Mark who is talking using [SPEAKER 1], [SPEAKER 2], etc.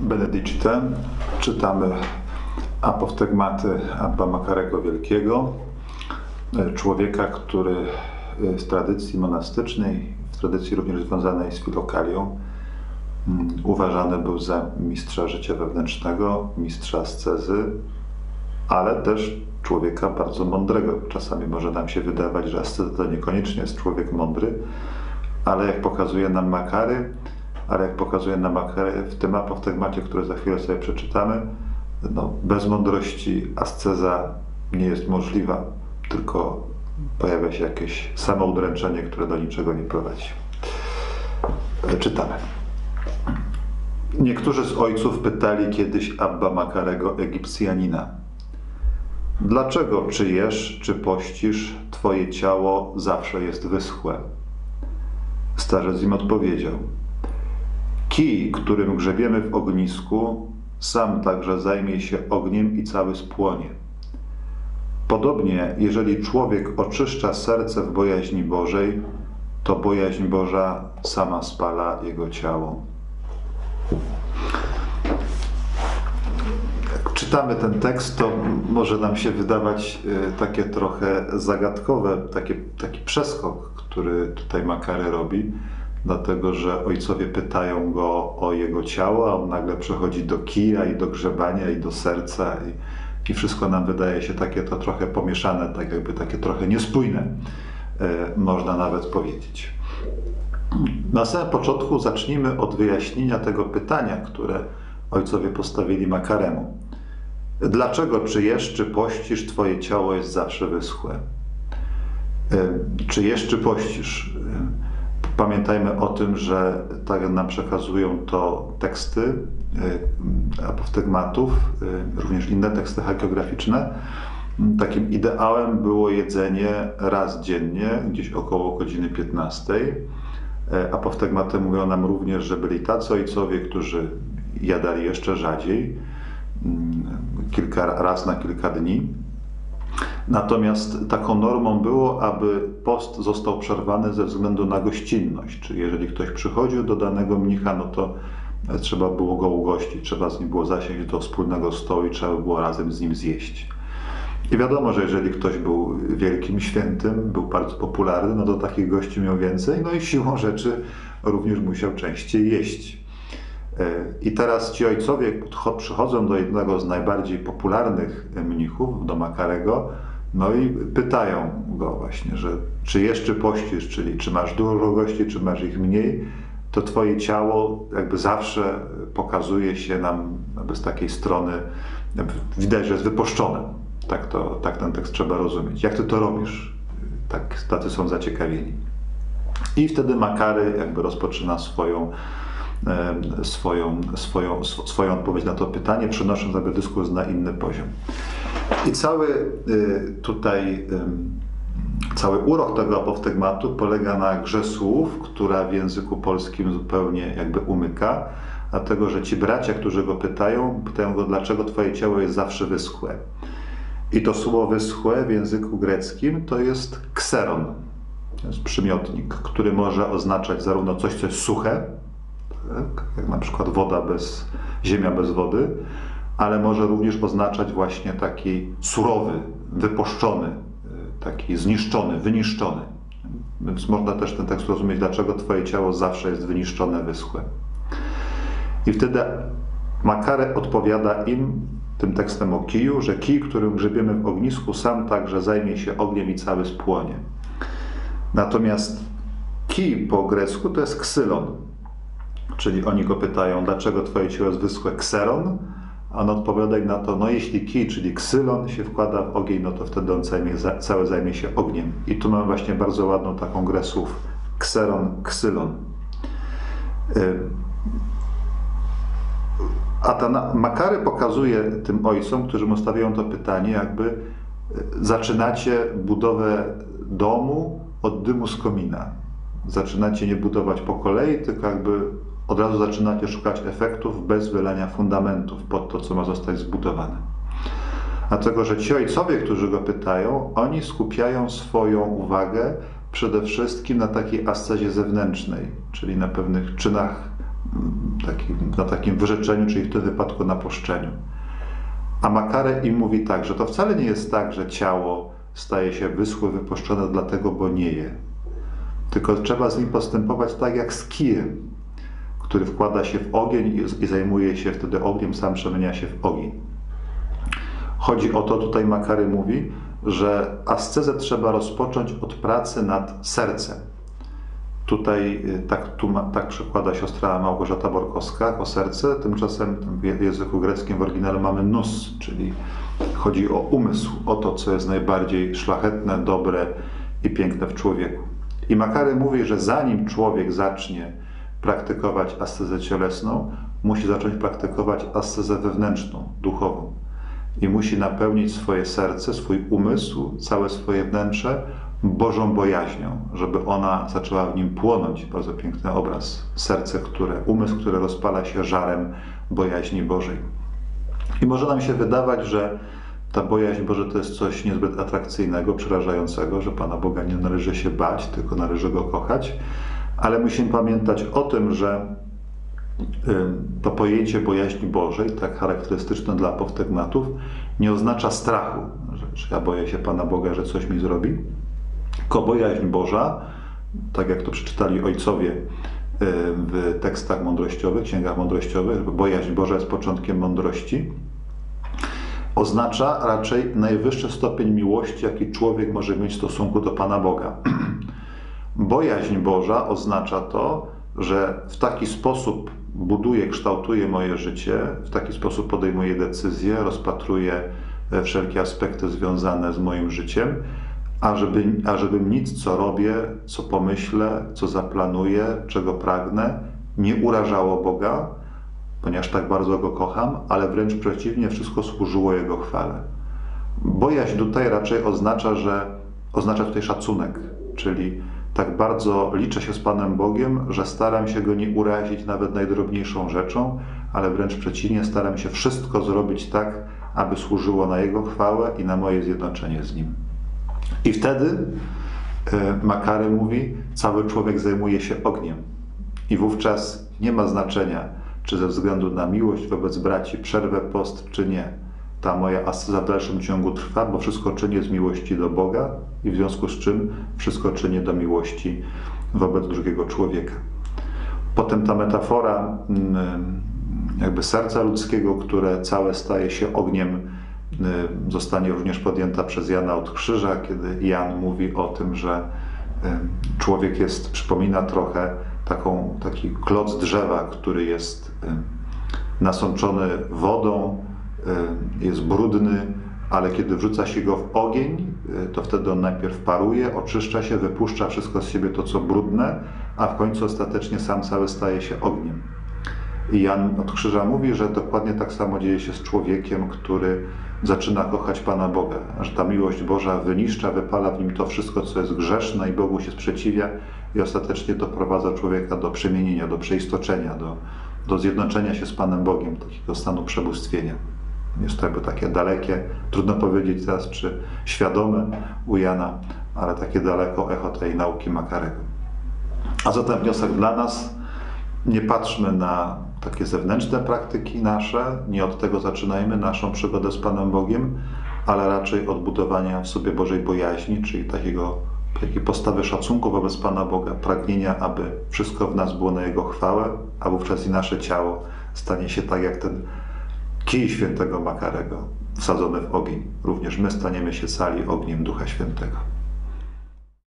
[SPEAKER 1] Benedicite czytamy apoftegmaty Abba Makarego Wielkiego, człowieka, który w tradycji monastycznej, w tradycji również związanej z filokalią, mm, uważany był za mistrza życia wewnętrznego, mistrza ascezy, ale też człowieka bardzo mądrego. Czasami może nam się wydawać, że asceta to niekoniecznie jest człowiek mądry, ale jak pokazuje nam Makary, ale jak pokazuje nam w tym apoftegmacie, który za chwilę sobie przeczytamy, no, bez mądrości asceza nie jest możliwa, tylko pojawia się jakieś samoudręczenie, które do niczego nie prowadzi. Czytamy. Niektórzy z ojców pytali kiedyś Abba Makarego, Egipcjanina, dlaczego czy jesz, czy pościsz, twoje ciało zawsze jest wyschłe? Starzec im odpowiedział, kij, którym grzebiemy w ognisku, sam także zajmie się ogniem i cały spłonie. Podobnie, jeżeli człowiek oczyszcza serce w bojaźni Bożej, to bojaźń Boża sama spala jego ciało. Jak czytamy ten tekst, to może nam się wydawać e, takie trochę zagadkowe, takie, taki przeskok, który tutaj Makary robi, dlatego że ojcowie pytają go o jego ciało, a on nagle przechodzi do kija i do grzebania i do serca i, i wszystko nam wydaje się takie to trochę pomieszane, tak jakby takie trochę niespójne, e, można nawet powiedzieć. Na samym początku zacznijmy od wyjaśnienia tego pytania, które ojcowie postawili Makaremu. Dlaczego czy jesz, czy pościsz, twoje ciało jest zawsze wyschłe? E, czy jesz, czy pościsz? Pamiętajmy o tym, że tak nam przekazują to teksty apoftegmatów, również inne teksty hagiograficzne. Takim ideałem było jedzenie raz dziennie, gdzieś około godziny 15. Apoftegmaty mówią nam również, że byli tacy ojcowie, którzy jadali jeszcze rzadziej, kilka raz na kilka dni. Natomiast taką normą było, aby post został przerwany ze względu na gościnność. Czyli jeżeli ktoś przychodził do danego mnicha, no to trzeba było go ugościć, trzeba z nim było zasiąść do wspólnego stołu i trzeba było razem z nim zjeść. I wiadomo, że jeżeli ktoś był wielkim świętym, był bardzo popularny, no to takich gości miał więcej, no i siłą rzeczy również musiał częściej jeść. I teraz ci ojcowie przychodzą do jednego z najbardziej popularnych mnichów, do Makarego, no i pytają go właśnie, że czy jeszcze pościsz, czyli czy masz dużo gości, czy masz ich mniej, to twoje ciało jakby zawsze pokazuje się nam z takiej strony, widać, że jest wypuszczone. Tak, to, tak ten tekst trzeba rozumieć. Jak ty to robisz? Tak, tacy są zaciekawieni. I wtedy Makary jakby rozpoczyna swoją, swoją, swoją, swoją odpowiedź na to pytanie, przenosząc jakby dyskurs na inny poziom. I cały y, tutaj cały urok tego apoftegmatu polega na grze słów, która w języku polskim zupełnie jakby umyka, dlatego że ci bracia, którzy go pytają, pytają go, dlaczego twoje ciało jest zawsze wyschłe. I to słowo wyschłe w języku greckim to jest kseron, to jest przymiotnik, który może oznaczać zarówno coś, co jest suche, jak na przykład woda bez, ziemia bez wody, ale może również oznaczać właśnie taki surowy, wypuszczony, taki zniszczony, wyniszczony. Więc można też ten tekst rozumieć, dlaczego Twoje ciało zawsze jest wyniszczone, wyschłe. I wtedy Makare odpowiada im tym tekstem o kiju, że kij, którym grzebiemy w ognisku, sam także zajmie się ogniem i cały spłonie. Natomiast kij po grecku to jest ksylon. Czyli oni go pytają, dlaczego Twoje ciało jest wyschłe kseron, a on odpowiada na to, no jeśli kij, czyli ksylon się wkłada w ogień, no to wtedy on zajmie, cały zajmie się ogniem. I tu mamy właśnie bardzo ładną taką grę słów. Kseron, ksylon. Y, a ta Makary pokazuje tym ojcom, którzy mu stawiają to pytanie, jakby y, zaczynacie budowę domu od dymu z komina. Zaczynacie nie budować po kolei, tylko jakby od razu zaczynacie szukać efektów bez wylania fundamentów pod to, co ma zostać zbudowane. Dlatego, że ci ojcowie, którzy go pytają, oni skupiają swoją uwagę przede wszystkim na takiej ascezie zewnętrznej, czyli na pewnych czynach takim, na takim wyrzeczeniu, czyli w tym wypadku na poszczeniu. A Makare im mówi tak, że to wcale nie jest tak, że ciało staje się wyschłe, wypuszczone dlatego, bo nie je. Tylko trzeba z nim postępować tak jak z kijem, który wkłada się w ogień i zajmuje się wtedy ogniem, sam przemienia się w ogień. Chodzi o to, tutaj Makary mówi, że ascezę trzeba rozpocząć od pracy nad sercem. Tutaj y, tak, tu, tak przekłada siostra Małgorzata Borkowska o serce, tymczasem w języku greckim w oryginale mamy nus, czyli chodzi o umysł, o to, co jest najbardziej szlachetne, dobre i piękne w człowieku. I Makary mówi, że zanim człowiek zacznie praktykować ascezę cielesną, musi zacząć praktykować ascezę wewnętrzną, duchową. I musi napełnić swoje serce, swój umysł, całe swoje wnętrze Bożą bojaźnią, żeby ona zaczęła w nim płonąć. Bardzo piękny obraz. Serce, które, umysł, który rozpala się żarem bojaźni Bożej. I może nam się wydawać, że ta bojaźń Boże to jest coś niezbyt atrakcyjnego, przerażającego, że Pana Boga nie należy się bać, tylko należy Go kochać, ale musimy pamiętać o tym, że to pojęcie bojaźni Bożej, tak charakterystyczne dla apoftegmatów, nie oznacza strachu, że, ja boję się Pana Boga, że coś mi zrobi, tylko bojaźń Boża, tak jak to przeczytali ojcowie w tekstach mądrościowych, księgach mądrościowych, bojaźń Boża jest początkiem mądrości, oznacza raczej najwyższy stopień miłości, jaki człowiek może mieć w stosunku do Pana Boga. Bojaźń Boża oznacza to, że w taki sposób buduję, kształtuję moje życie, w taki sposób podejmuję decyzje, rozpatruję wszelkie aspekty związane z moim życiem, ażeby, ażebym nic, co robię, co pomyślę, co zaplanuję, czego pragnę, nie urażało Boga, ponieważ tak bardzo Go kocham, ale wręcz przeciwnie, wszystko służyło Jego chwale. Bojaźń tutaj raczej oznacza, że oznacza tutaj szacunek, czyli tak bardzo liczę się z Panem Bogiem, że staram się Go nie urazić nawet najdrobniejszą rzeczą, ale wręcz przeciwnie, staram się wszystko zrobić tak, aby służyło na Jego chwałę i na moje zjednoczenie z Nim. I wtedy e, Makary mówi, cały człowiek zajmuje się ogniem. I wówczas nie ma znaczenia, czy ze względu na miłość wobec braci przerwę post, czy nie. Ta moja asceza w dalszym ciągu trwa, bo wszystko czynię z miłości do Boga i w związku z czym wszystko czynię do miłości wobec drugiego człowieka. Potem ta metafora mm, jakby serca ludzkiego, które całe staje się ogniem, y, zostanie również podjęta przez Jana od krzyża, kiedy Jan mówi o tym, że y, człowiek jest, przypomina trochę taką, taki kloc drzewa, który jest nasączony wodą, jest brudny, ale kiedy wrzuca się go w ogień, y, to wtedy on najpierw paruje, oczyszcza się, wypuszcza wszystko z siebie to, co brudne, a w końcu ostatecznie sam cały staje się ogniem. I Jan od Krzyża mówi, że dokładnie tak samo dzieje się z człowiekiem, który zaczyna kochać Pana Boga, że ta miłość Boża wyniszcza, wypala w nim to wszystko, co jest grzeszne i Bogu się sprzeciwia i ostatecznie doprowadza człowieka do przemienienia, do przeistoczenia, do, do zjednoczenia się z Panem Bogiem, takiego stanu przebóstwienia. Jest jakby takie dalekie, trudno powiedzieć teraz, czy świadome u Jana, ale takie daleko echo tej nauki Makarego. A zatem wniosek dla nas, nie patrzmy na takie zewnętrzne praktyki nasze, nie od tego zaczynajmy naszą przygodę z Panem Bogiem, ale raczej od budowania w sobie Bożej bojaźni, czyli takiego, takiej postawy szacunku wobec Pana Boga, pragnienia, aby wszystko w nas było na Jego chwałę, a wówczas i nasze ciało stanie się tak jak ten kij świętego Makarego wsadzony w ogień. Również my staniemy się cali ogniem Ducha Świętego.